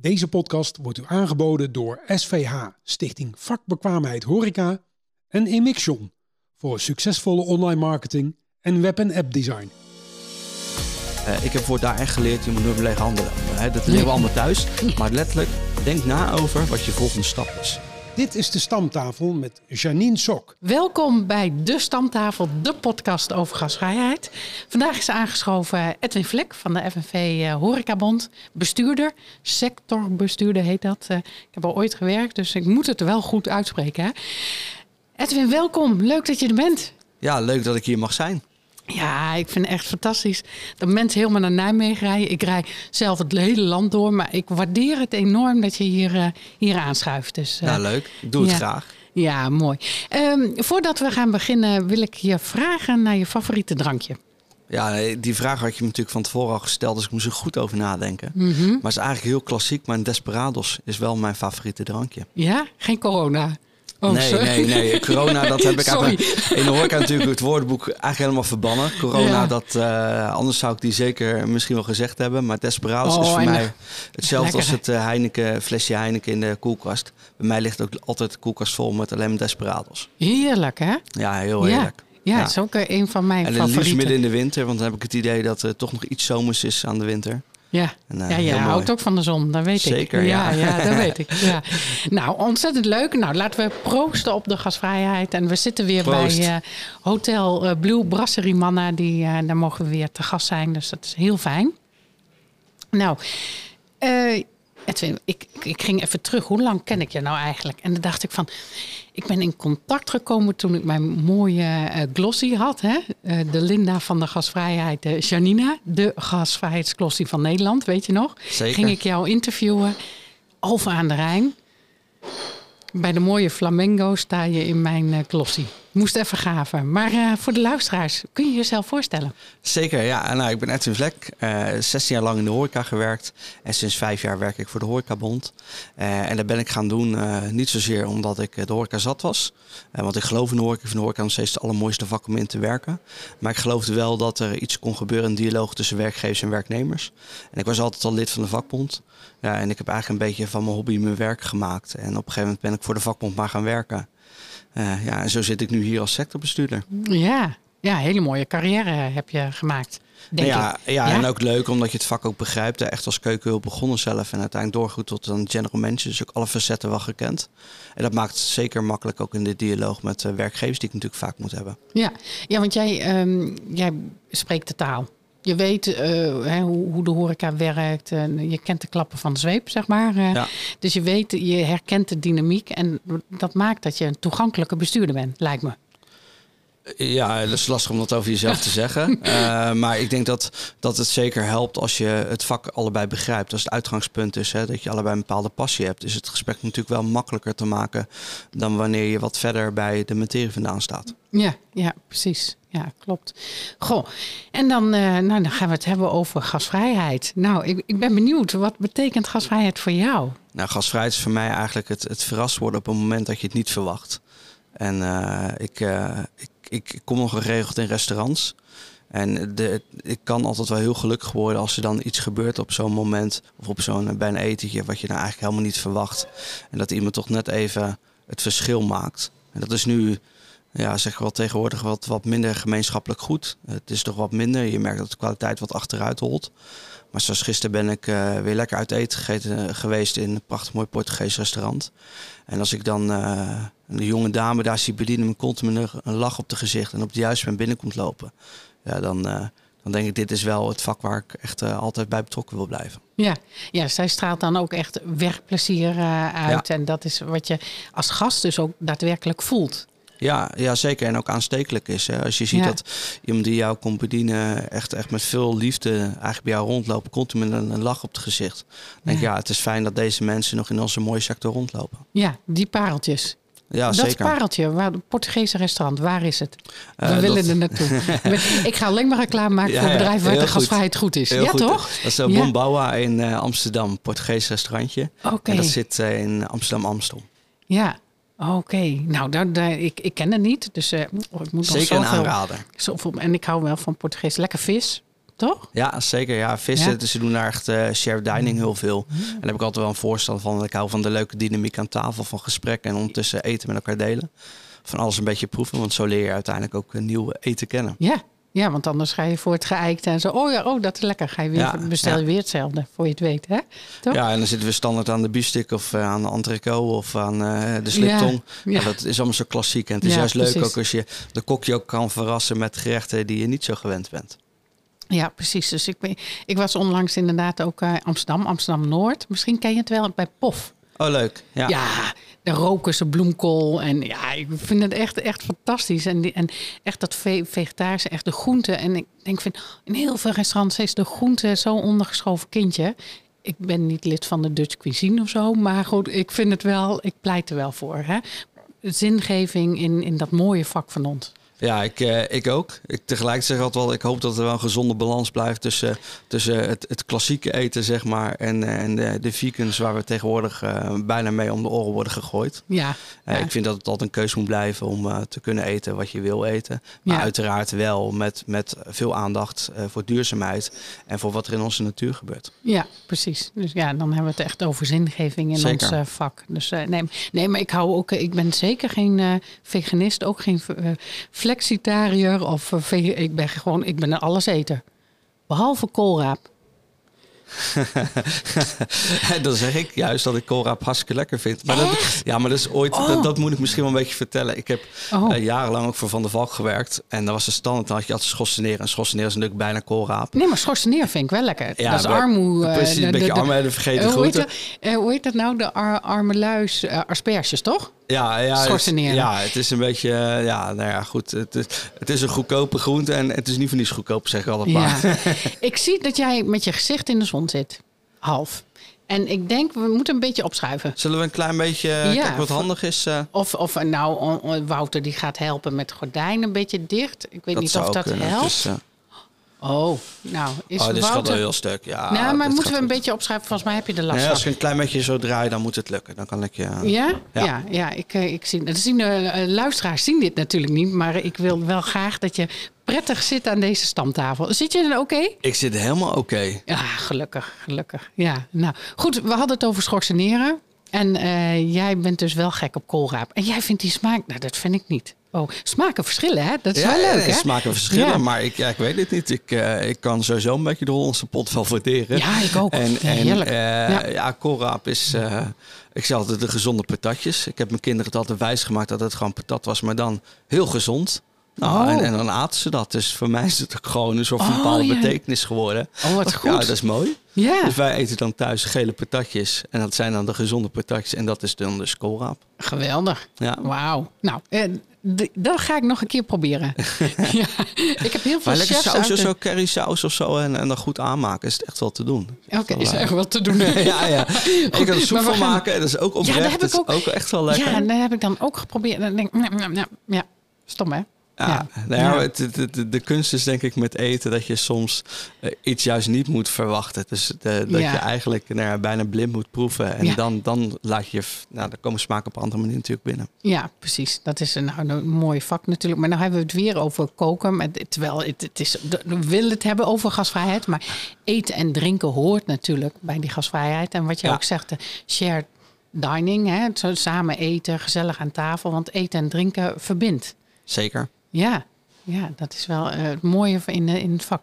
Deze podcast wordt u aangeboden door SVH, Stichting Vakbekwaamheid Horeca en Emixion voor succesvolle online marketing en web- en appdesign. Uh, ik heb voor daar echt geleerd, je moet nooit lopen. Hè? Dat leren we allemaal thuis. Maar letterlijk, denk na over wat je volgende stap is. Dit is de Stamtafel met Janine Sok. Welkom bij de Stamtafel, de podcast over gasvrijheid. Vandaag is aangeschoven Edwin Vlek van de FNV uh, Horecabond. Bestuurder, sectorbestuurder heet dat. Uh, ik heb al ooit gewerkt, dus ik moet het wel goed uitspreken. Hè? Edwin, welkom. Leuk dat je er bent. Ja, leuk dat ik hier mag zijn. Ja, ik vind het echt fantastisch dat mensen helemaal naar Nijmegen rijden. Ik rij zelf het hele land door, maar ik waardeer het enorm dat je hier, uh, hier aanschuift. Dus, uh, ja, leuk. Ik doe het ja. graag. Ja, mooi. Um, voordat we gaan beginnen wil ik je vragen naar je favoriete drankje. Ja, die vraag had je me natuurlijk van tevoren al gesteld, dus ik moest er goed over nadenken. Mm -hmm. Maar het is eigenlijk heel klassiek, maar een Desperados is wel mijn favoriete drankje. Ja? Geen corona? Oh, nee, sorry. nee, nee. Corona, dat heb ik eigenlijk in de horeca natuurlijk het woordenboek eigenlijk helemaal verbannen. Corona, ja. dat, uh, anders zou ik die zeker misschien wel gezegd hebben. Maar Desperados oh, is voor mij hetzelfde lekker. als het uh, Heineken, flesje Heineken in de koelkast. Bij mij ligt ook altijd de koelkast vol met alleen maar Desperados. Heerlijk, hè? Ja, heel heerlijk. Ja, ja, het is ook een van mijn en favorieten. En liefst midden in de winter, want dan heb ik het idee dat er toch nog iets zomers is aan de winter. Ja, en, uh, ja je houdt ook van de zon, dat weet Zeker, ik. ja. ja. ja dat weet ik. Ja. Nou, ontzettend leuk. Nou, laten we proosten op de gasvrijheid. En we zitten weer Proost. bij uh, Hotel uh, Blue Brasserie Manna. Die, daar mogen we weer te gast zijn, dus dat is heel fijn. Nou, Edwin, ik, ik ging even terug. Hoe lang ken ik je nou eigenlijk? En dan dacht ik van... Ik ben in contact gekomen toen ik mijn mooie uh, glossy had. Hè? Uh, de Linda van de gasvrijheid, uh, Janina. De gasvrijheidsglossy van Nederland, weet je nog? Zeker. Ging ik jou interviewen. Alphen aan de Rijn. Bij de mooie Flamengo sta je in mijn glossy. Moest even gaven. Maar voor de luisteraars, kun je jezelf voorstellen? Zeker, ja. Nou, ik ben Edwin Vlek. 16 jaar lang in de horeca gewerkt. En sinds vijf jaar werk ik voor de Horecabond. en dat ben ik gaan doen niet zozeer omdat ik de horeca zat was. want ik geloof in de horeca. Ik vind de horeca nog steeds het allermooiste vak om in te werken. Maar ik geloofde wel dat er iets kon gebeuren, een dialoog tussen werkgevers en werknemers. En ik was altijd al lid van de vakbond. Ja, en ik heb eigenlijk een beetje van mijn hobby mijn werk gemaakt. En op een gegeven moment ben ik voor de vakbond maar gaan werken. Uh, ja, en zo zit ik nu hier als sectorbestuurder. Ja, ja hele mooie carrière heb je gemaakt. Denk ja, ik. ja, en ook leuk omdat je het vak ook begrijpt. Echt als keukenhulp begonnen zelf en uiteindelijk doorgegroeid tot een general manager. Dus ook alle facetten wel gekend. En dat maakt het zeker makkelijk ook in de dialoog met uh, werkgevers die ik natuurlijk vaak moet hebben. Ja, ja want jij, um, jij spreekt de taal. Je weet uh, hè, hoe, hoe, de horeca werkt. Uh, je kent de klappen van de zweep, zeg maar. Ja. Dus je weet, je herkent de dynamiek. En dat maakt dat je een toegankelijke bestuurder bent, lijkt me. Ja, dat is lastig om dat over jezelf te zeggen. Uh, maar ik denk dat, dat het zeker helpt als je het vak allebei begrijpt. Als het uitgangspunt is hè, dat je allebei een bepaalde passie hebt. Is het gesprek natuurlijk wel makkelijker te maken dan wanneer je wat verder bij de materie vandaan staat. Ja, ja precies. Ja, klopt. Goh, en dan, uh, nou, dan gaan we het hebben over gasvrijheid. Nou, ik, ik ben benieuwd, wat betekent gasvrijheid voor jou? Nou, gasvrijheid is voor mij eigenlijk het, het verrast worden op een moment dat je het niet verwacht. En uh, ik, uh, ik, ik kom nog geregeld in restaurants. En de, ik kan altijd wel heel gelukkig worden als er dan iets gebeurt op zo'n moment. Of op zo'n bij een etentje wat je nou eigenlijk helemaal niet verwacht. En dat iemand toch net even het verschil maakt. En dat is nu, ja, zeg wel tegenwoordig wat, wat minder gemeenschappelijk goed. Het is toch wat minder. Je merkt dat de kwaliteit wat achteruit holt. Maar zoals gisteren ben ik uh, weer lekker uit eten gegeten, geweest in een prachtig mooi Portugees restaurant. En als ik dan uh, een jonge dame daar zie bedienen met continu een, een lach op de gezicht en op de juiste moment binnenkomt lopen. Ja, dan, uh, dan denk ik, dit is wel het vak waar ik echt altijd bij betrokken wil blijven. Ja, ja, zij straalt dan ook echt werkplezier uit. Ja. En dat is wat je als gast dus ook daadwerkelijk voelt. Ja, ja, zeker. En ook aanstekelijk is. Hè. Als je ziet ja. dat iemand die jou komt bedienen echt, echt met veel liefde eigenlijk bij jou rondloopt, continu met een, een lach op het gezicht. Dan denk ik, ja. het is fijn dat deze mensen nog in onze mooie sector rondlopen. Ja, die pareltjes. Ja, dat zeker. pareltje, waar, het Portugese restaurant, waar is het? We uh, willen dat... er naartoe. ik ga alleen maar reclame maken ja, voor bedrijven waar de gasvrijheid goed is. Heel ja, goed. toch? Dat is uh, ja. Bombaua in uh, Amsterdam, Portugees restaurantje. Okay. En dat zit uh, in Amsterdam-Amstel. Ja, Oké, okay. nou, daar, daar, ik, ik ken het niet. Dus uh, oh, ik moet Zeker zoveel, een aanrader. Zoveel, en ik hou wel van Portugees. Lekker vis. toch? Ja, zeker. Ja, vissen, dus ze doen daar echt uh, shared dining heel veel. En daar heb ik altijd wel een voorstel van. Ik hou van de leuke dynamiek aan tafel, van gesprekken en ondertussen eten met elkaar delen. Van alles een beetje proeven, want zo leer je uiteindelijk ook een nieuw eten kennen. Ja, ja, want anders ga je voor het geëikte en zo. Oh ja, oh, dat is lekker. Ga je weer, bestel je weer hetzelfde, voor je het weet. Hè? Toch? Ja, en dan zitten we standaard aan de biefstuk of uh, aan de entrecote of aan uh, de sliptong. Ja, dat is allemaal zo klassiek. En het is juist leuk ook als je de kokje ook kan verrassen met gerechten die je niet zo gewend bent. Ja, precies. Dus ik, ben, ik was onlangs inderdaad ook uh, Amsterdam, Amsterdam-Noord. Misschien ken je het wel bij POF. Oh, leuk. Ja, ja de roken bloemkool. En ja, ik vind het echt, echt fantastisch. En, en echt dat vegetarische, echt de groente. En ik denk, vind, in heel veel restaurants is de groente zo'n ondergeschoven kindje. Ik ben niet lid van de Dutch cuisine of zo. Maar goed, ik vind het wel, ik pleit er wel voor. Hè? Zingeving in, in dat mooie vak van ons. Ja, ik, uh, ik ook. Ik tegelijk zeg altijd wel, ik hoop dat er wel een gezonde balans blijft tussen, tussen het, het klassieke eten, zeg maar, en, eh, en de, de vegans waar we tegenwoordig uh, bijna mee om de oren worden gegooid. Ja, Ik vind dat het altijd een keuze moet blijven om te kunnen eten wat je wil eten. Maar ja. uiteraard wel met, met veel aandacht voor duurzaamheid en voor wat er in onze natuur gebeurt. Ja, precies. Dus ja, dan hebben we het echt over zingeving in zeker. ons vak. Dus nee, nee, maar ik hou ook, ik ben zeker geen veganist, ook geen flexitariër of uh, ik ben gewoon, ik ben een alleseter. Behalve koolraap. dan zeg ik juist dat ik koolraap hartstikke lekker vind. Maar dat, ja, maar dat is ooit, oh. dat, moet ik misschien wel een beetje vertellen. Ik heb oh. uh, jarenlang ook voor Van der Valk gewerkt. En dat was de standaard, dan had je altijd schorseneren. En schorseneren is natuurlijk bijna koolraap. Nee, maar schorseneren vind ik wel lekker. Ja, dat is armoe. Uh, precies, een beetje arme en vergeten uh, hoe, heet dat, hoe heet dat nou? De ar arme luis, asperges, toch? Ja, ja, het, ja, het is een beetje, ja, nou ja, goed. Het is, het is een goedkope groente en het is niet voor niets goedkoop, zeg ik altijd maar. Ja. ik zie dat jij met je gezicht in de zon zit. Half. En ik denk, we moeten een beetje opschuiven. Zullen we een klein beetje ja, kijken wat handig is? Uh... Of, of nou, Wouter die gaat helpen met gordijnen een beetje dicht. Ik weet niet of dat helpt. Dus, uh... Oh, nou, is oh, dit Wouter... gaat wel heel stuk. Ja, nou, maar moeten we een beetje opschrijven? Volgens mij heb je de last nee, Als je een klein beetje zo draait, dan moet het lukken. Dan kan ik je... Ja? Ja, ja, ja ik, eh, ik zie... De zien, uh, luisteraars zien dit natuurlijk niet, maar ik wil wel graag dat je prettig zit aan deze stamtafel. Zit je er oké? Ik zit helemaal oké. Ja, gelukkig, gelukkig. Ja, nou goed. We hadden het over schorseneren. En uh, jij bent dus wel gek op koolraap. En jij vindt die smaak... Nou, dat vind ik niet. Oh, smaken verschillen, hè? Dat is wel leuk, hè? smaken verschillen, maar ik, ja, ik weet het niet. Ik, uh, ik kan sowieso een beetje de Hollandse pot waarderen. Ja, ik ook. En, en heerlijk. Uh, ja, ja koolraap is... Uh, ik zeg altijd de gezonde patatjes. Ik heb mijn kinderen het altijd wijsgemaakt dat het gewoon patat was, maar dan heel gezond. Nou, oh. en, en, dan aten ze dat. Dus voor mij is het ook gewoon een soort van oh, bepaalde betekenis geworden. Oh, wat goed. Ja, dat is mooi. Ja. Dus wij eten dan thuis gele patatjes. En dat zijn dan de gezonde patatjes. En dat is dan de koolraap. Geweldig. Ja. Wauw. Nou, eh, dat ga ik nog een keer proberen. ja, ik heb heel veel maar lekker saus, zo curry saus of zo en, en dan goed aanmaken is het echt wel te doen. Oké, is echt wel te doen. ja, ja. ik kan er soep van maken. Dat is ook oprecht. Ja, dat heb ik ook, ook echt wel lekker. Ja, dat heb ik dan ook geprobeerd. Dan denk ik, ja, stom hè. Ja, nou ja, Het, de, de, kunst is denk ik met eten dat je soms uh, iets juist niet moet verwachten. Dus de, dat je eigenlijk nou bijna blind moet proeven. En dan, dan laat je, nou, dan komen smaken op een andere manier natuurlijk binnen. Ja, precies. Dat is een, nou, een mooi vak natuurlijk. Maar nou hebben we het weer over koken. Maar, terwijl het, het is, we willen het hebben over gasvrijheid. Maar eten en drinken hoort natuurlijk bij die gasvrijheid. En wat je ook zegt, de shared dining. Hè, samen eten, gezellig aan tafel. Want eten en drinken verbindt. Zeker. Ja, ja, dat is wel uh, het mooie in, uh, in het vak.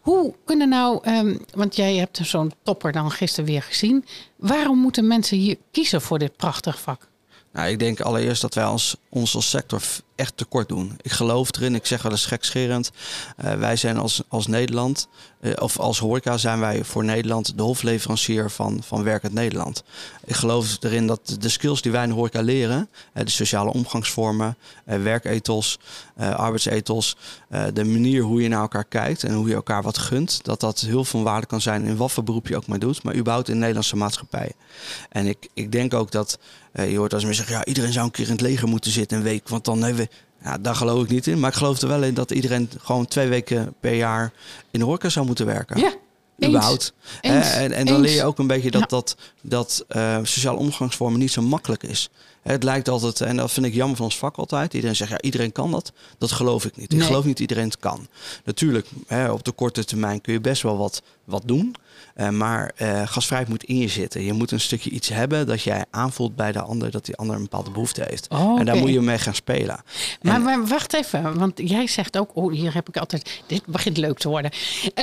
Hoe kunnen nou, um, want jij hebt zo'n topper dan gisteren weer gezien. Waarom moeten mensen hier kiezen voor dit prachtig vak? Nou, ik denk allereerst dat wij als, ons als sector echt tekort doen. Ik geloof erin, ik zeg wel eens gekscherend. Uh, wij zijn als, als Nederland, uh, of als horeca zijn wij voor Nederland de hofleverancier van, van werkend Nederland. Ik geloof erin dat de skills die wij in de horeca leren, uh, de sociale omgangsvormen, werkethos, arbeidsethos, de manier hoe je naar elkaar kijkt en hoe je elkaar wat gunt, dat dat heel veel waarde kan zijn in wat voor beroep je ook maar doet, maar überhaupt in de Nederlandse maatschappij. En ik, ik denk ook dat, je hoort als mensen zeggen, ja, iedereen zou een keer in het leger moeten zitten een week, want dan hebben we ja, daar geloof ik niet in. Maar ik geloof er wel in dat iedereen gewoon twee weken per jaar in de horeca zou moeten werken. Ja, Eens. En, en dan Eens. leer je ook een beetje dat, Ja. dat, dat eh, sociale omgangsvormen niet zo makkelijk is. Het lijkt altijd, en dat vind ik jammer van ons vak altijd. Iedereen zegt, ja, iedereen kan dat. Dat geloof ik niet. Ik geloof niet iedereen het kan. Natuurlijk, hè, op de korte termijn kun je best wel wat, wat doen. Eh, maar eh, gasvrijheid moet in je zitten. Je moet een stukje iets hebben dat jij aanvoelt bij de ander, dat die ander een bepaalde behoefte heeft. Oh, En daar moet je mee gaan spelen. Maar, En- maar wacht even, want jij zegt ook, oh, hier heb ik altijd, dit begint leuk te worden.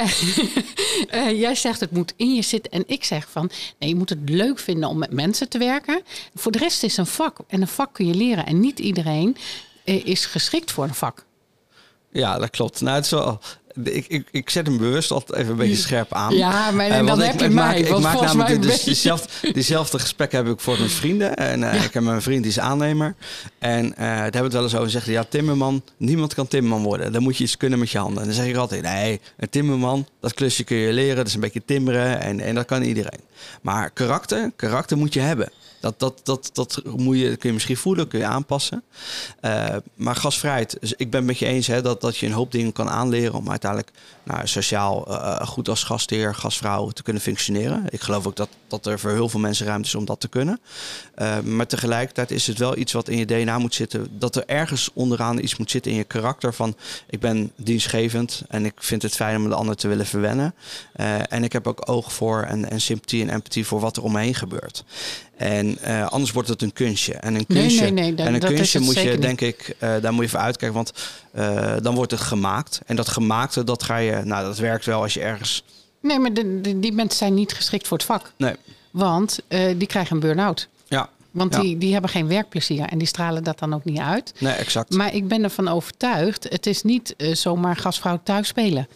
Eh, jij zegt het moet in je zitten en ik zeg van, nee, je moet het leuk vinden om met mensen te werken. Voor de rest is een vak en een vak kun je leren en niet iedereen eh, is geschikt voor een vak. Ja, dat klopt. Nou, het is wel, ik, ik, ik zet hem bewust altijd even een beetje scherp aan. Ja, maar Eh, dan heb ik, je ik mij, Maak, ik maak namelijk je- diezelfde, diezelfde gesprek heb ik voor mijn vrienden. En eh, ik heb mijn vriend die is aannemer. En eh daar hebben we het wel eens over. En zegt hij, ja, timmerman, niemand kan timmerman worden. Dan moet je iets kunnen met je handen. En dan zeg ik altijd, nee, een timmerman, dat klusje kun je leren. Dat is een beetje timmeren en, en dat kan iedereen. Maar karakter, karakter moet je hebben. Dat, dat, dat, dat moet je, kun je misschien voelen, kun je aanpassen. Eh, maar gasvrijheid, dus ik ben het met je eens hè, dat, dat je een hoop dingen kan aanleren om uiteindelijk nou, sociaal eh, goed als gastheer, gastvrouw te kunnen functioneren. Ik geloof ook dat, dat er voor heel veel mensen ruimte is om dat te kunnen. Eh, maar tegelijkertijd is het wel iets wat in je DNA moet zitten. Dat er ergens onderaan iets moet zitten in je karakter van ik ben dienstgevend en ik vind het fijn om de ander te willen verwennen. Eh, en ik heb ook oog voor en, en sympathie en empathie voor wat er om me heen gebeurt. En eh, anders wordt het een kunstje. En een kunstje, nee, nee, dat- en een kunstje moet je, niet. denk ik, eh, daar moet je voor uitkijken. Want eh, dan wordt het gemaakt. En dat gemaakte, dat ga je, nou, dat werkt wel als je ergens. Nee, maar de, de- die mensen zijn niet geschikt voor het vak, Nee, want die krijgen een burn-out. ja, Want Ja. die, die hebben geen werkplezier en die stralen dat dan ook niet uit. nee, exact. Maar ik ben ervan overtuigd, het is niet zomaar gastvrouw thuis spelen.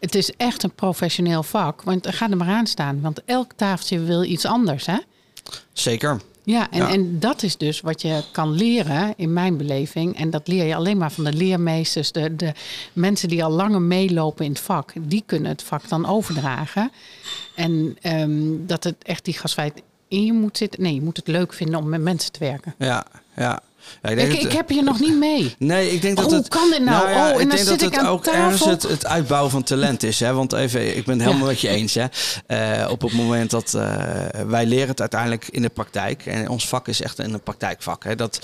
Het is echt een professioneel vak, want ga er maar aan staan. Want elk tafeltje wil iets anders, hè? Zeker. Ja, en, Ja. en dat is dus wat je kan leren in mijn beleving. En dat leer je alleen maar van de leermeesters, de, de mensen die al langer meelopen in het vak. Die kunnen het vak dan overdragen. En ehm, dat het echt die gastvrijheid in je moet zitten. Nee, je moet het leuk vinden om met mensen te werken. Ja, ja. Ja denk Ik, dat- ik heb hier nog niet mee. Nee, ik denk dat het. hoe kan dit nou? ja, Oh, en ik dan denk zit dat ik het aan ook ergens tafel. het, het uitbouwen van talent is. Hè? Want even, ik ben het helemaal met je eens. Hè? Eh, op het moment dat eh, wij leren het uiteindelijk in de praktijk. En ons vak is echt een praktijkvak. Hè? Dat,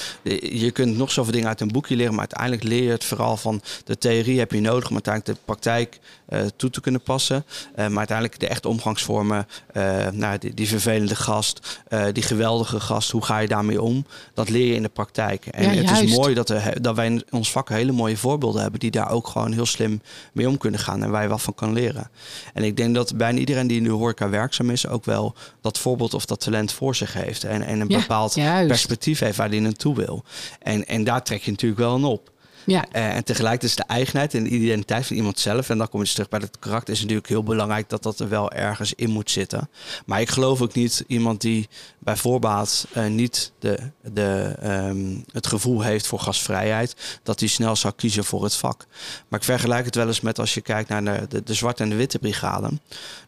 je kunt nog zoveel dingen uit een boekje leren. Maar uiteindelijk leer je het vooral van de theorie heb je nodig. om uiteindelijk de praktijk eh, toe te kunnen passen. Eh, maar uiteindelijk de echte omgangsvormen. eh, nou, die, die vervelende gast. eh, die geweldige gast. Hoe ga je daarmee om? Dat leer je in de praktijk. En Ja, het is mooi dat, er, dat wij in ons vak hele mooie voorbeelden hebben. die daar ook gewoon heel slim mee om kunnen gaan. en waar je wat van kan leren. En ik denk dat bijna iedereen die in de horeca werkzaam is. ook wel dat voorbeeld of dat talent voor zich heeft. En, en een Ja, bepaald juist. perspectief heeft waar hij naartoe wil. En, en daar trek je natuurlijk wel een op. Ja, Eh, en tegelijkertijd is de eigenheid en de identiteit van iemand zelf, en dan kom je dus terug bij het karakter, is natuurlijk heel belangrijk dat dat er wel ergens in moet zitten. Maar ik geloof ook niet iemand die bij voorbaat eh, niet de, de, ehm, het gevoel heeft voor gastvrijheid, dat hij snel zou kiezen voor het vak. Maar ik vergelijk het wel eens met als je kijkt naar de, de, zwarte en de witte brigade. Nou,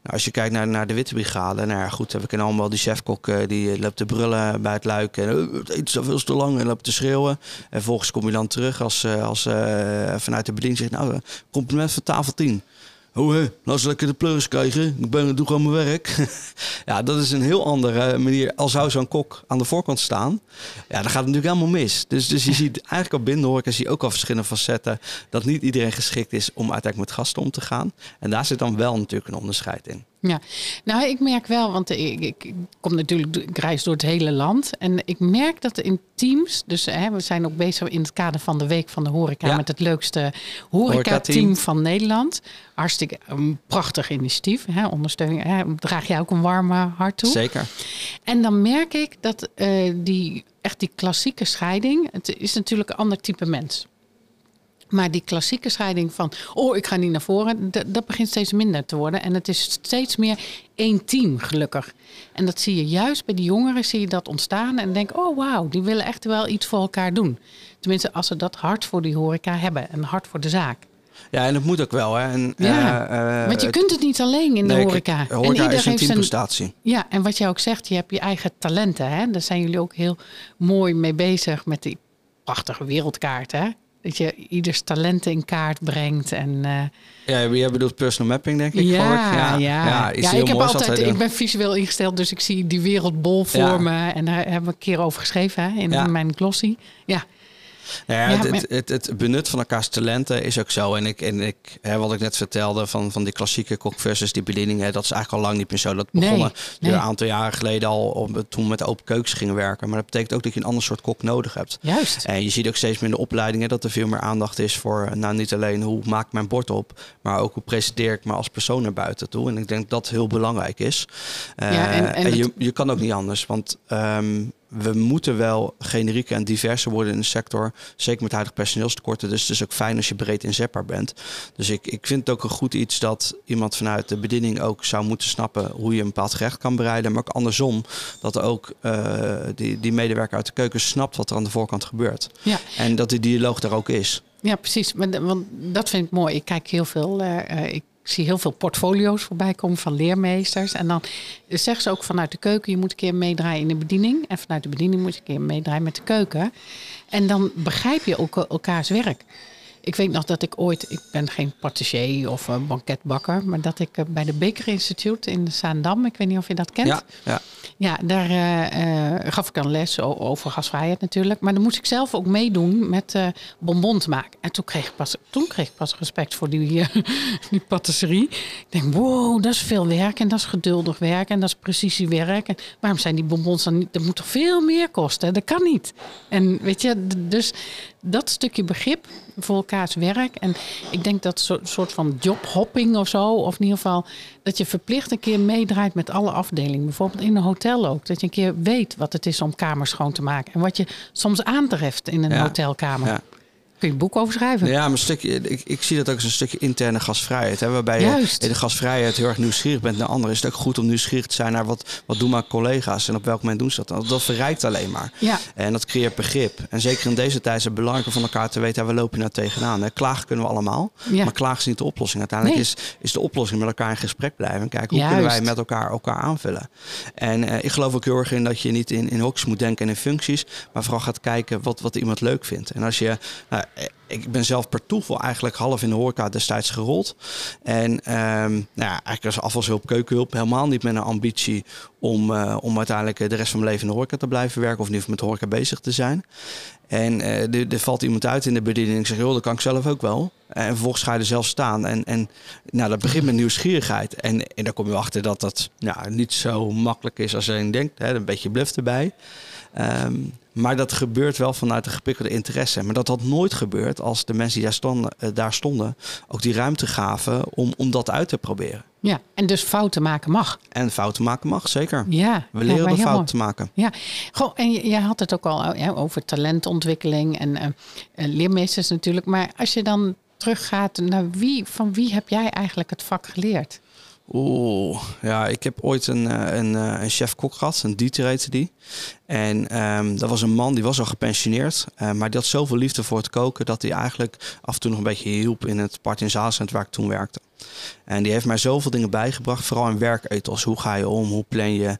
als je kijkt naar, naar de witte brigade, nou ja, goed, we kennen allemaal die chefkok eh, die loopt te brullen bij het luik en het veel te lang en loopt te schreeuwen. En vervolgens kom je dan terug als, als eh, vanuit de bediening zegt, nou, eh, compliment van tafel 10. Oh, hè, laat ze lekker de pleuris krijgen. Ik ben, doe gewoon mijn werk. ja, dat is een heel andere manier. Al zou zo'n kok aan de voorkant staan, ja, dan gaat het natuurlijk helemaal mis. Dus, dus je ziet eigenlijk al binnen horeca zie je ook al verschillende facetten. Dat niet iedereen geschikt is om uiteindelijk met gasten om te gaan. En daar zit dan wel natuurlijk een onderscheid in. Ja, nou ik merk wel, want ik, ik, ik kom natuurlijk, ik reis door het hele land. En ik merk dat in teams, dus hè, we zijn ook bezig in het kader van de Week van de Horeca Ja. met het leukste Horeca-team. horeca-team van Nederland. Hartstikke een prachtig initiatief, hè, ondersteuning, hè, draag jij ook een warme hart toe. Zeker. En dan merk ik dat eh, die, echt die klassieke scheiding, het is natuurlijk een ander type mens. Maar die klassieke scheiding van, oh, ik ga niet naar voren, dat begint steeds minder te worden. En het is steeds meer één team, gelukkig. En dat zie je juist bij die jongeren, zie je dat ontstaan. En denk, oh wauw, die willen echt wel iets voor elkaar doen. Tenminste, als ze dat hart voor die horeca hebben en hart voor de zaak. Ja, en dat moet ook wel. Hè. En, Ja, eh, eh, Want je het- kunt het niet alleen in de nee, horeca. kijk, en horeca ieder is een heeft zijn teamprestatie. ja, en wat jij ook zegt, je hebt je eigen talenten. Hè? Daar zijn jullie ook heel mooi mee bezig met die prachtige wereldkaart. Hè? Dat je ieders talenten in kaart brengt. En, uh, ja, jij bedoelt personal mapping, denk ik. Ja, ja. ja. ja ik heb altijd, ik ben visueel ingesteld, dus ik zie die wereldbol voor me. En daar hebben we een keer over geschreven hè, in mijn glossy. Ja, nou ja, het, het, het, benut van elkaars talenten is ook zo. En, ik, en ik, hè, wat ik net vertelde van, van die klassieke kok versus die bediening, hè, dat is eigenlijk al lang niet meer zo. Dat begonnen nee, een aantal jaren geleden al toen we met open keukens gingen werken. Maar dat betekent ook dat je een ander soort kok nodig hebt. Juist. En je ziet ook steeds meer in de opleidingen dat er veel meer aandacht is voor, nou niet alleen hoe maak ik mijn bord op, maar ook hoe presenteer ik me als persoon naar buiten toe. En ik denk dat dat heel belangrijk is. ja, en, en, en je, je kan ook niet anders, want um, we moeten wel generieke en diverser worden in de sector. Zeker met huidige personeelstekorten. Dus het is ook fijn als je breed inzetbaar bent. Dus ik, ik vind het ook een goed iets dat iemand vanuit de bediening ook zou moeten snappen hoe je een bepaald gerecht kan bereiden. Maar ook andersom, dat ook uh, die, die medewerker uit de keuken snapt wat er aan de voorkant gebeurt. Ja. En dat die dialoog daar ook is. Ja, precies. Want dat vind ik mooi. Ik kijk heel veel. Uh, ik ik zie heel veel portfolio's voorbij komen van leermeesters. En dan zeggen ze ook vanuit de keuken, je moet een keer meedraaien in de bediening. En vanuit de bediening moet je een keer meedraaien met de keuken. En dan begrijp je ook elkaars werk. Ik weet nog dat ik ooit, ik ben geen patissier of banketbakker, maar dat ik eh, bij de Baker Institute in Zaandam, ik weet niet of je dat kent. Ja, ja. ja daar uh, gaf ik een les over gasvrijheid natuurlijk. Maar dan moest ik zelf ook meedoen met bonbons maken. En toen kreeg ik pas, toen kreeg ik pas respect voor die, die patisserie. Ik denk, wow, dat is veel werk en dat is geduldig werk en dat is precisiewerk. En waarom zijn die bonbons dan niet? Dat moet toch veel meer kosten? Dat kan niet. En weet je, dus dat stukje begrip voor elkaars werk. En ik denk dat een soort van jobhopping of zo, of in ieder geval dat je verplicht een keer meedraait met alle afdelingen. Bijvoorbeeld in een hotel ook. Dat je een keer weet wat het is om kamers schoon te maken. En wat je soms aantreft in een hotelkamer. Ja kun je boek over schrijven. Ja, maar een stukje, ik, ik zie dat ook als een stukje interne gasvrijheid. Hè, waarbij Juist. je in de gasvrijheid heel erg nieuwsgierig bent naar anderen. Is het ook goed om nieuwsgierig te zijn naar wat, wat doen mijn collega's en op welk moment doen ze dat. Dat verrijkt alleen maar. Ja. En dat creëert begrip. En zeker in deze tijd is het belangrijk om van elkaar te weten, waar loop je nou tegenaan. Hè? Klagen kunnen we allemaal, ja. maar klagen is niet de oplossing. Uiteindelijk is, is de oplossing met elkaar in gesprek blijven. En kijken hoe kunnen wij met elkaar elkaar aanvullen. En uh, ik geloof ook heel erg in dat je niet in, in hokjes moet denken en in functies, maar vooral gaat kijken wat, wat iemand leuk vindt. En als je, nou, ik ben zelf per toeval eigenlijk half in de horeca destijds gerold. En um, nou ja, eigenlijk als afvalshulp, keukenhulp, helemaal niet met een ambitie om, uh, om uiteindelijk de rest van mijn leven in de horeca te blijven werken of niet met de horeca bezig te zijn. En er, valt iemand uit in de bediening. Ik zeg, joh, dat kan ik zelf ook wel. En vervolgens ga je er zelf staan. En, en nou, dat begint met nieuwsgierigheid. En, en dan kom je achter dat dat nou, niet zo makkelijk is als je denkt. Hè, een beetje bluff erbij. Um, maar dat gebeurt wel vanuit de gepikkelde interesse. Maar dat had nooit gebeurd als de mensen die daar stonden, eh, daar stonden ook die ruimte gaven om, om dat uit te proberen. Ja, en dus fouten maken mag. En fouten maken mag, zeker. Ja, we leren ja, fouten te maken. Ja, Goh, en jij had het ook al ja, over talentontwikkeling en uh, leermeesters natuurlijk. Maar als je dan teruggaat naar wie, van wie heb jij eigenlijk het vak geleerd? Oeh, ja, ik heb ooit een, eh, een, eh, een chef-kok gehad, een Dieter heette die. En um, dat was een man, die was al gepensioneerd, uh, maar die had zoveel liefde voor het koken dat hij eigenlijk af en toe nog een beetje hielp in het Part in waar ik toen werkte. En die heeft mij zoveel dingen bijgebracht, vooral in werkethos. Hoe ga je om? Hoe plan je?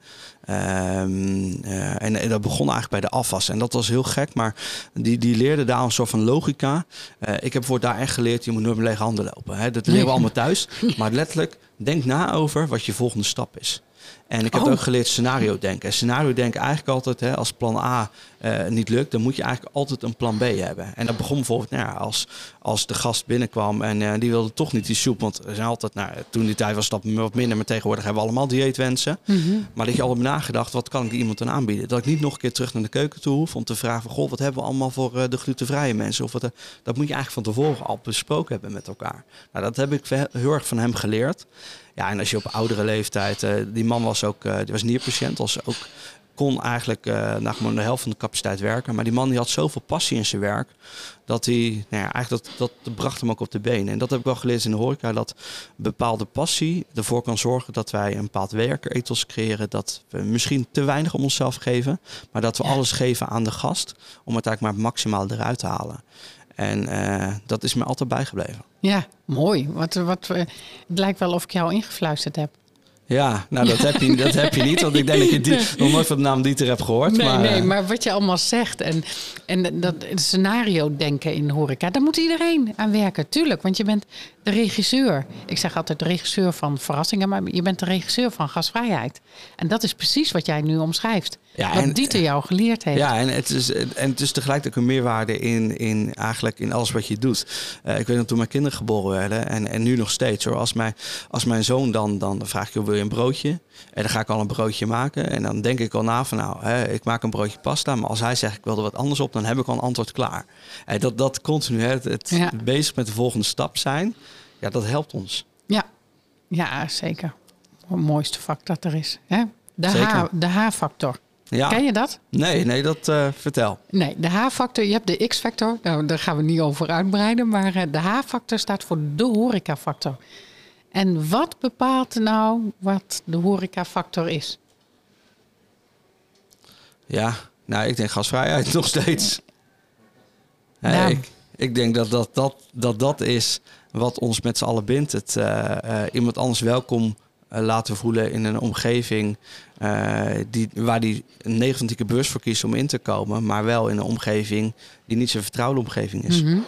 Um, uh, en, en, dat begon eigenlijk bij de afwas. En dat was heel gek, maar die, die leerde daar een soort van logica. Uh, ik heb voor daar echt geleerd, je moet nooit met lege handen lopen. Hè? Dat leren we allemaal thuis. Maar letterlijk, denk na over wat je volgende stap is. En ik heb oh. ook geleerd scenario denken. Scenario denken eigenlijk altijd, hè, als plan A uh, niet lukt, dan moet je eigenlijk altijd een plan B hebben. En dat begon bijvoorbeeld nou ja, als, als de gast binnenkwam en uh, die wilde toch niet die soep. Want er zijn altijd, nou, toen die tijd was dat wat minder, maar tegenwoordig hebben we allemaal dieetwensen. Mm -hmm. Maar dat je al nagedacht, wat kan ik iemand dan aanbieden? Dat ik niet nog een keer terug naar de keuken toe hoef om te vragen, goh, wat hebben we allemaal voor uh, de glutenvrije mensen? Of wat, dat moet je eigenlijk van tevoren al besproken hebben met elkaar. Nou, dat heb ik heel erg van hem geleerd. Ja, en als je op oudere leeftijd, die man was ook, uh, die was nierpatiënt, was ook kon eigenlijk uh, nou, gewoon de helft van de capaciteit werken. Maar die man die had zoveel passie in zijn werk. Dat hij, nou ja, eigenlijk dat, dat bracht hem ook op de benen. En dat heb ik wel geleerd in de horeca. Dat bepaalde passie ervoor kan zorgen dat wij een bepaald werkerethos creëren. Dat we misschien te weinig om onszelf geven. Maar dat we alles geven aan de gast. Om het eigenlijk maar maximaal eruit te halen. En uh, dat is me altijd bijgebleven. Ja, mooi. Wat, wat, het lijkt wel of ik jou ingefluisterd heb. Ja, nou dat heb je, dat heb je niet. Want ik denk dat je die, nog nooit van de naam Dieter hebt gehoord. Nee, maar, nee, eh, maar wat je allemaal zegt en, en dat scenario denken in de horeca, daar moet iedereen aan werken. Tuurlijk, want je bent de regisseur. Ik zeg altijd de regisseur van verrassingen, maar je bent de regisseur van gasvrijheid. En dat is precies wat jij nu omschrijft. Ja, wat en- Dieter jou geleerd heeft. Ja, en het is, en het is tegelijkertijd ook een meerwaarde in, in, eigenlijk in alles wat je doet. Eh, ik weet nog toen mijn kinderen geboren werden, en, en nu nog steeds hoor. Als mijn, als mijn zoon dan, dan vraag ik, wil je een broodje? En dan ga ik al een broodje maken. En dan denk ik al na van, nou, hè, ik maak een broodje pasta. Maar als hij zegt, ik wil er wat anders op, dan heb ik al een antwoord klaar. En dat, dat continu, hè, het, het Ja. bezig met de volgende stap zijn, ja, dat helpt ons. Ja, ja zeker. Het mooiste vak dat er is. Hè? De H-factor. Ja. Ken je dat? Nee, nee, dat eh, vertel. Nee, de H-factor, je hebt de X-factor. Nou, daar gaan we niet over uitbreiden. Maar eh, de H-factor staat voor de horecafactor. En wat bepaalt nou wat de horecafactor is? Ja, nou, ik denk gasvrijheid nog steeds. Ja. ik, ik denk dat dat, dat, dat dat is wat ons met z'n allen bindt. Het eh, iemand anders welkom laten voelen in een omgeving eh, die, waar die een negatieve beurs voor kiest om in te komen, maar wel in een omgeving die niet zijn vertrouwde omgeving is. Mhm.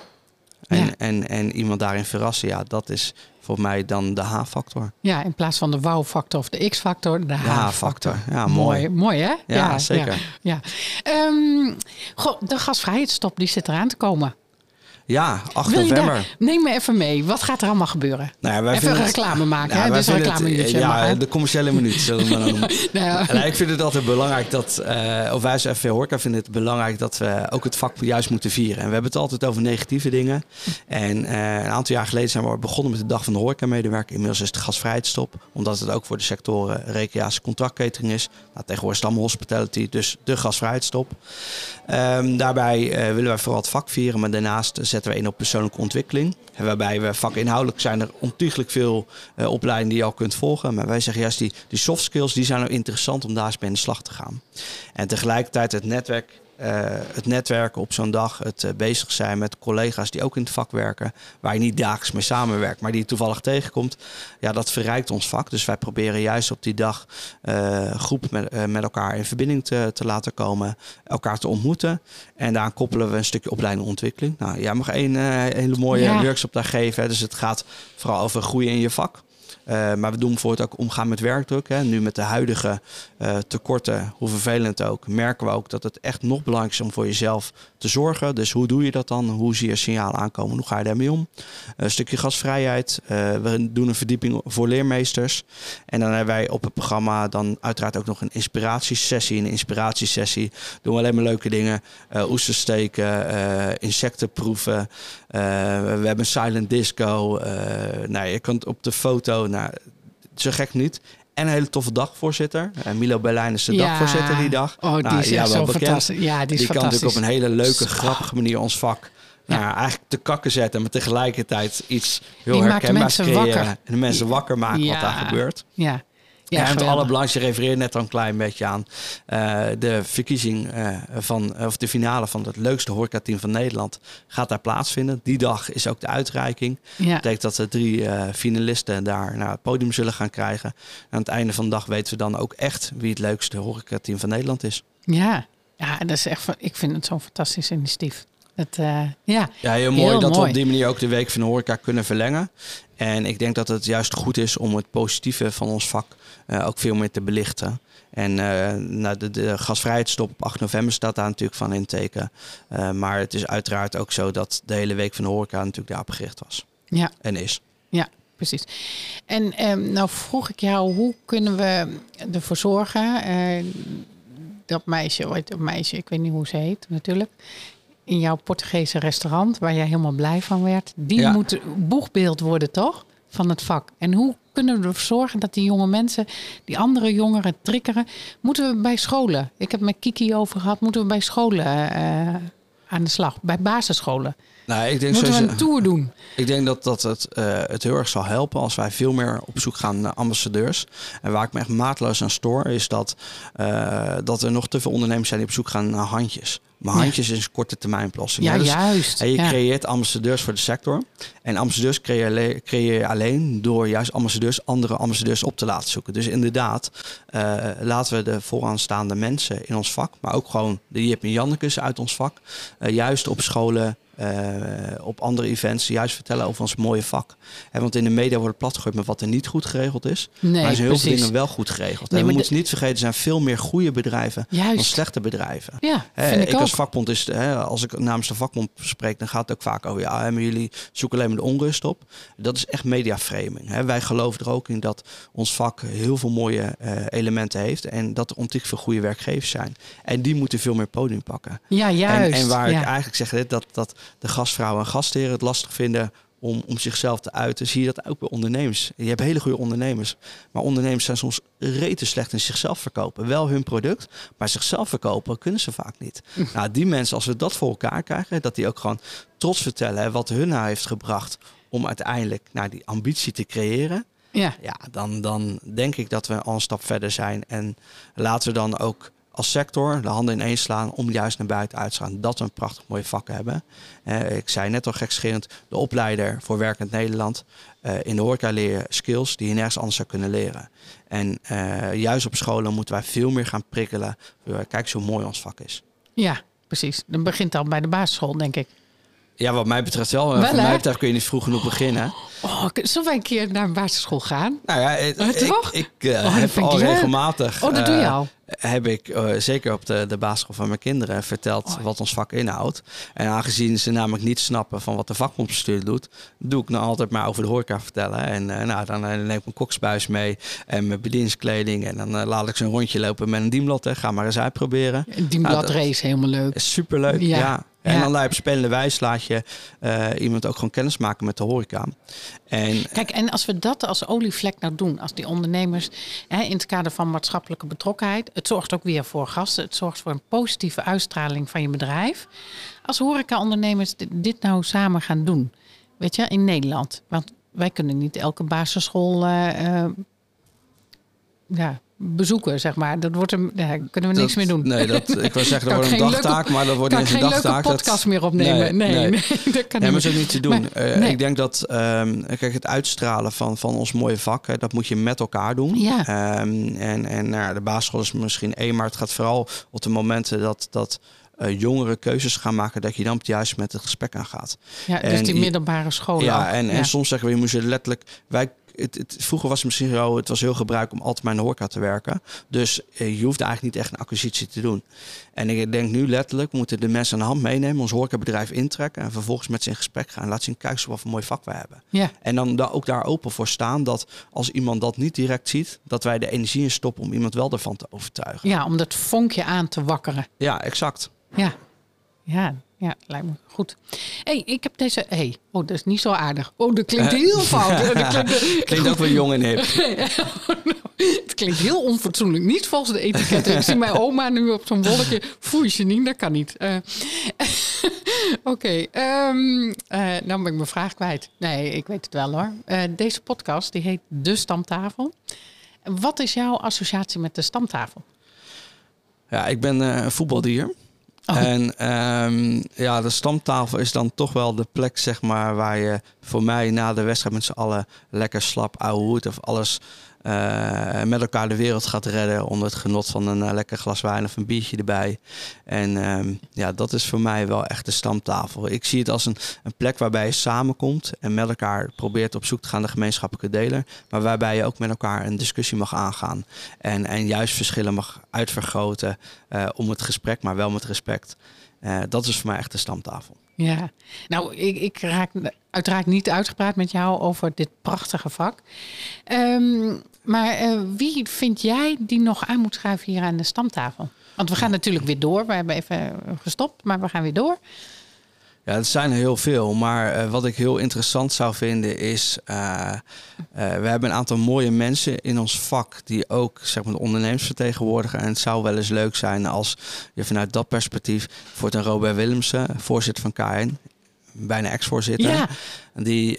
en, Ja. en, en iemand daarin verrassen, ja, dat is voor mij dan de H-factor. Ja, in plaats van de wow-factor of de X-factor, de. H-factor, ja, mooi. Mooi, hè? Ja, zeker. Ja, ja. Ehm, goh, de gasvrijheidsstop die zit eraan te komen. Ja, 8 Wil je november. daar, neem me even mee. Wat gaat er allemaal gebeuren? Nou ja, wij Even vinden een het- reclame maken, Ja, hè? Dus een vinden het- reclameminuutje. Ja, de commerciële minuut zullen we maar. Nou ja. En ik vind het altijd belangrijk dat, eh, of wij als FV Horeca vinden het belangrijk dat we ook het vak juist moeten vieren. En we hebben het altijd over negatieve dingen. En eh, een aantal jaar geleden zijn we begonnen met de Dag van de Horeca-medewerker. Inmiddels is het gasvrijheidsstop, omdat het ook voor de sectoren recreatie contractketering is. Nou, tegenwoordig is het allemaal hospitality, dus de gasvrijheidsstop. Ehm, daarbij eh, willen wij vooral het vak vieren, maar daarnaast zetten we in op persoonlijke ontwikkeling. Waarbij we vakinhoudelijk zijn er ontiegelijk veel eh, opleidingen die je al kunt volgen. Maar wij zeggen juist die, die soft skills die zijn nou interessant om daar eens mee in de slag te gaan. En tegelijkertijd het netwerk. Eh, het netwerken op zo'n dag, het eh, bezig zijn met collega's die ook in het vak werken, waar je niet dagelijks mee samenwerkt, maar die je toevallig tegenkomt, ja, dat verrijkt ons vak. Dus wij proberen juist op die dag eh groep met, met elkaar in verbinding te, te laten komen, elkaar te ontmoeten. En daar koppelen we een stukje opleiding en ontwikkeling. Nou, jij mag eh, hele mooie Ja. workshop daar geven. Hè. Dus het gaat vooral over groeien in je vak. Eh, maar we doen bijvoorbeeld ook omgaan met werkdruk. Hè. Nu met de huidige eh, tekorten, hoe vervelend ook, merken we ook dat het echt nog belangrijker is om voor jezelf te zorgen. Dus hoe doe je dat dan? Hoe zie je signalen aankomen? Hoe ga je daarmee om? een stukje gasvrijheid. Eh, we doen een verdieping voor leermeesters. En dan hebben wij op het programma dan uiteraard ook nog een inspiratiesessie. In een inspiratiesessie doen we alleen maar leuke dingen. Oesters steken, insecten proeven. Eh, we hebben silent disco. Eh nou, je kunt op de foto, nou, zo gek niet. En een hele toffe dagvoorzitter. Eh, Milo Berlijn is de Ja. dagvoorzitter die dag. Oh, die Nou, is ja, wel zo bekend. fantastisch. Ja, die is Die kan natuurlijk op een hele leuke, grappige manier ons vak nou, ja, eigenlijk te kakken zetten. Maar tegelijkertijd iets heel Die maakt herkenbaars mensen creëren. wakker. En de mensen wakker maken wat daar gebeurt. Ja, Ja, en het allerbelangrijkste refereert net al een klein beetje aan eh, de verkiezing eh, van, of de finale van het leukste horecateam van Nederland gaat daar plaatsvinden. Die dag is ook de uitreiking. Ja. Dat betekent dat de drie eh, finalisten daar naar het podium zullen gaan krijgen. Aan het einde van de dag weten we dan ook echt wie het leukste horecateam van Nederland is. Ja. ja, dat is echt, ik vind het zo'n fantastisch initiatief. Het, eh, ja. Ja, heel mooi Heel dat we op die manier ook de Week van de Horeca kunnen verlengen. En ik denk dat het juist goed is om het positieve van ons vak eh, ook veel meer te belichten. En eh, nou, de, de gasvrijheidsstop op 8 november staat daar natuurlijk van in het teken. Eh, maar het is uiteraard ook zo dat de hele Week van de Horeca natuurlijk daarop gericht was. Ja. En is. Ja, precies. En ehm, nou vroeg ik jou, hoe kunnen we ervoor zorgen dat meisje, ooit een meisje, ik weet niet hoe ze heet natuurlijk, in jouw Portugese restaurant, waar jij helemaal blij van werd, die Ja. moet boegbeeld worden, toch? Van het vak. En hoe kunnen we ervoor zorgen dat die jonge mensen, die andere jongeren triggeren, moeten we bij scholen? Ik heb met Kiki over gehad, moeten we bij scholen. eh, aan de slag bij basisscholen? Nou, ik denk Moeten we een tour doen? Ik denk dat, dat het, eh, het heel erg zal helpen als wij veel meer op zoek gaan naar ambassadeurs. En waar ik me echt maatloos aan stoor, is dat, eh, dat er nog te veel ondernemers zijn die op zoek gaan naar handjes. Maar handjes is een korte termijn oplossing. Ja. Dus- juist. en je Ja. creëert ambassadeurs voor de sector. En ambassadeurs creëer je, alleen- creëer je alleen door juist ambassadeurs, andere ambassadeurs op te laten zoeken. Dus inderdaad, eh, laten we de vooraanstaande mensen in ons vak, maar ook gewoon de Jip en Jannekes uit ons vak, eh, juist op scholen, eh, op andere events, juist vertellen over ons mooie vak. Hè, want in de media wordt het platgegooid met wat er niet goed geregeld is. Nee, maar er zijn heel veel dingen wel goed geregeld. Nee, en we moeten niet vergeten, er zijn veel meer goede bedrijven dan slechte bedrijven. Ja, ik, als vakbond is, hè, als ik namens de vakbond spreek, dan gaat het ook vaak over ja, maar jullie zoeken alleen maar de onrust op. Dat is echt mediaframing. Hè. Wij geloven er ook in dat ons vak heel veel mooie eh, elementen heeft en dat er ontiegelijk veel goede werkgevers zijn. En die moeten veel meer podium pakken. Ja, En, juist. en waar ja. ik eigenlijk zeg dat, dat de gastvrouwen en gastheren het lastig vinden om, om zichzelf te uiten, zie je dat ook bij ondernemers. Je hebt hele goede ondernemers, maar ondernemers zijn soms rete slecht in zichzelf verkopen. Wel hun product, maar zichzelf verkopen kunnen ze vaak niet. nou, die mensen, als we dat voor elkaar krijgen, dat die ook gewoon trots vertellen wat hun nou heeft gebracht om uiteindelijk naar die ambitie te creëren. ja. Ja, dan, dan denk ik dat we al een stap verder zijn. En laten we dan ook als sector de handen ineens slaan om juist naar buiten uit te gaan. Dat we een prachtig mooie vak hebben. Eh, ik zei net al gekscherend, de opleider voor Werkend Nederland. eh, in de horeca leer je skills die je nergens anders zou kunnen leren. En eh, juist op scholen moeten wij veel meer gaan prikkelen. Eh, Kijk eens hoe mooi ons vak is. ja, precies. Dan begint al bij de basisschool, denk ik. Ja, wat mij betreft wel. Wel, Voor mij betreft kun je niet vroeg genoeg beginnen. Oh, zullen wij een keer naar een basisschool gaan? Nou ja, Oh, ik, toch? ik Oh, heb al regelmatig. Oh, dat doe je al. Heb ik eh, zeker op de, de basisschool van mijn kinderen verteld Oh. wat ons vak inhoudt. En aangezien ze namelijk niet snappen van wat de vakbondsbestuur doet, doe ik nou altijd maar over de horeca vertellen. En eh, nou, dan eh, neem ik mijn koksbuis mee en mijn bedieningskleding. En dan laat ik ze een rondje lopen met een dienblad. Hè. Ga maar eens uitproberen. Die Nou, blad dat- race, helemaal leuk. Superleuk, Ja. ja. En Ja. dan laat je op spelende wijs laat je eh, iemand ook gewoon kennis maken met de horeca. En Kijk, en als we dat als olievlek nou doen, als die ondernemers hè, in het kader van maatschappelijke betrokkenheid, het zorgt ook weer voor gasten, het zorgt voor een positieve uitstraling van je bedrijf. Als horeca-ondernemers dit, dit nou samen gaan doen, weet je, in Nederland. Want wij kunnen niet elke basisschool eh, eh, ja, bezoeken, zeg maar. Dat wordt een, ja, kunnen we niks dat- meer doen. Nee, dat, ik wil zeggen, dat Kan wordt een leuke- dagtaak, maar dat wordt kan niet ik een dagtaak. Dat- podcast meer opnemen. Nee, nee, dat kan Nee, maar ook niet te doen. Maar- Eh, nee. Ik denk dat ehm, kijk, het uitstralen van, van ons mooie vak, hè, dat moet je met elkaar doen. Ja. Ehm, en en nou, de basisschool is misschien één, maar het gaat vooral op de momenten dat, dat eh, jongeren keuzes gaan maken, dat je dan juist met het gesprek aangaat. Ja, dus En die je- middelbare scholen. Ja, en, Ja. en soms zeggen we, je moest je letterlijk. Wij, het, het, vroeger was het misschien zo, het was heel gebruik om altijd maar in de horeca te werken. Dus eh, je hoeft eigenlijk niet echt een acquisitie te doen. En ik denk nu letterlijk, we moeten de mensen aan de hand meenemen, ons horecabedrijf intrekken en vervolgens met ze in gesprek gaan. Laat zien, kijk eens wat voor mooi vak we hebben. Ja. En dan da- ook daar open voor staan dat als iemand dat niet direct ziet, dat wij de energie in stoppen om iemand wel ervan te overtuigen. ja, om dat vonkje aan te wakkeren. Ja, exact. Ja, ja, ja, lijkt me goed. hey, ik heb deze. hey, oh, dat is niet zo aardig. Oh, dat klinkt heel fout. Dat klinkt, Klinkt ook wel jong en hip. het klinkt heel onfatsoenlijk. Niet volgens de etiketten. Ik zie mijn oma nu op zo'n wolkje. Foei, Janine, dat kan niet. Eh, Oké, ehm, eh, nou ben ik mijn vraag kwijt. Nee, ik weet het wel hoor. Eh, deze podcast die heet De Stamtafel. Wat is jouw associatie met de stamtafel? Ja, ik ben eh, een voetbaldier. Oh. En ehm, ja, de stamtafel is dan toch wel de plek, zeg maar, waar je voor mij na de wedstrijd met z'n allen lekker slap ouwe hoed of alles eh, met elkaar de wereld gaat redden onder het genot van een eh, lekker glas wijn of een biertje erbij. En ehm, ja, dat is voor mij wel echt de stamtafel. Ik zie het als een, een plek waarbij je samenkomt en met elkaar probeert op zoek te gaan naar de gemeenschappelijke deler, maar waarbij je ook met elkaar een discussie mag aangaan en, en juist verschillen mag uitvergroten eh, om het gesprek, maar wel met respect. Dat is voor mij echt de stamtafel. Ja, nou, ik, ik raak uiteraard niet uitgepraat met jou over dit prachtige vak. Ehm, maar eh, wie vind jij die nog aan moet schuiven hier aan de stamtafel? Want we gaan natuurlijk weer door. We hebben even gestopt, maar we gaan weer door. Ja, het zijn er heel veel. Maar eh, wat ik heel interessant zou vinden is... eh, eh, we hebben een aantal mooie mensen in ons vak... die ook zeg maar, de ondernemers vertegenwoordigen. En het zou wel eens leuk zijn als je vanuit dat perspectief... voor een Robert Willemsen, voorzitter van KN... bijna ex-voorzitter... Ja, Die,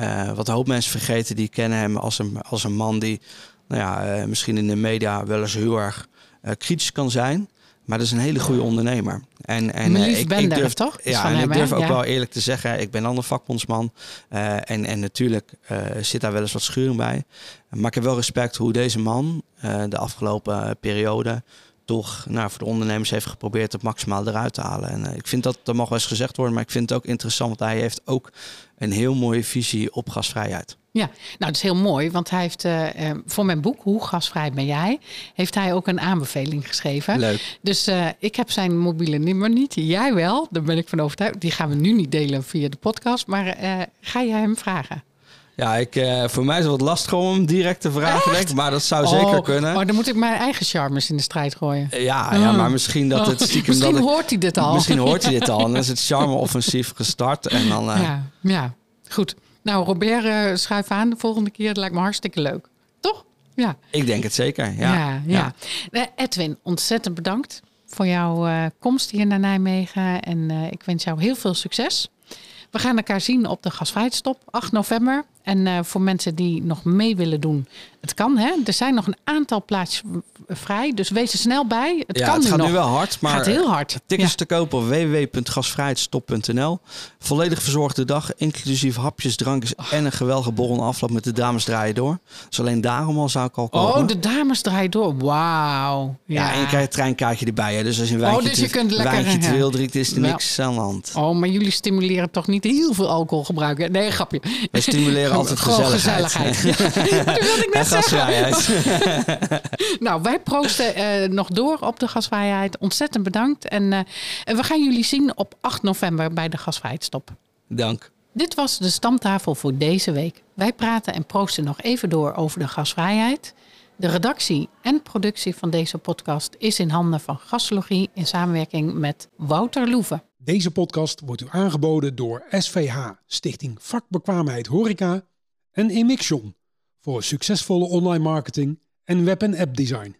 eh, wat een hoop mensen vergeten, die kennen hem als een, als een man die nou ja, eh, misschien in de media wel eens heel erg eh, kritisch kan zijn. Maar dat is een hele goede ondernemer. En, en Lief Bender, durf, toch? Ja, en hem, ik durf ook Ja. wel eerlijk te zeggen, ik ben dan een vakbondsman. En, en natuurlijk zit daar wel eens wat schuring bij. Maar ik heb wel respect hoe deze man de afgelopen periode toch nou, voor de ondernemers heeft geprobeerd het maximaal eruit te halen. En eh, ik vind dat, dat mag wel eens gezegd worden, maar ik vind het ook interessant, want hij heeft ook een heel mooie visie op gasvrijheid. Ja, nou dat is heel mooi, want hij heeft eh, eh, voor mijn boek Hoe gasvrij ben jij, heeft hij ook een aanbeveling geschreven. Leuk. Dus ik heb zijn mobiele nummer niet, jij wel, daar ben ik van overtuigd. Die gaan we nu niet delen via de podcast, maar ga je hem vragen? Ja, ik, eh, voor mij is het wat lastig om hem direct te vragen, denk maar dat zou zeker oh, kunnen. Oh, dan moet ik mijn eigen charmes in de strijd gooien. Ja, ja, Oh. maar misschien dat het Oh, stiekem... Misschien dat hoort hij dit al. Misschien hoort hij dit al en dan is het charme-offensief gestart. En dan, eh, Ja, ja, goed. Nou, Robert, eh, schuif aan de volgende keer. Dat lijkt me hartstikke leuk. Toch? Ja. ik denk het zeker. Ja, Ja, ja. Eh, Edwin, ontzettend bedankt voor jouw eh, komst hier naar Nijmegen. En eh, ik wens jou heel veel succes. We gaan elkaar zien op de gasvrijheidstop, 8 november. En eh, voor mensen die nog mee willen doen, het kan hè. Er zijn nog een aantal plaatsjes v- vrij, dus wees er snel bij. Het Ja, kan het nu gaat nog. nu wel hard, maar gaat heel hard. tickets Ja. te kopen op www.gasvrijheidstop.nl. Volledig verzorgde dag, inclusief hapjes, drankjes en een geweldige borrel afloop met de dames draaien door. Dus alleen daarom al zou ik al komen. Oh, de dames draaien door. Wauw. ja. en je krijgt een treinkaartje erbij. Hè. Dus als je een Oh, wijntje, dus je te, kunt lekker, wijntje te ja. veel drinkt, is er niks aan de hand. Oh, maar jullie stimuleren toch niet heel veel alcohol gebruiken? Nee, grapje. We stimuleren altijd Gewoon gezelligheid. gezelligheid. Ja, dat wilde ik net. Gasvrijheid. Nou, wij proosten eh, nog door op de gasvrijheid. Ontzettend bedankt. En, eh, en we gaan jullie zien op 8 november bij de gasvrijheidstop. Dank. Dit was de stamtafel voor deze week. Wij praten en proosten nog even door over de gasvrijheid. De redactie en productie van deze podcast is in handen van Gaslogie in samenwerking met Wouter Loeven. Deze podcast wordt u aangeboden door SVH, Stichting Vakbekwaamheid Horeca en Emixion voor succesvolle online marketing en web- en app design.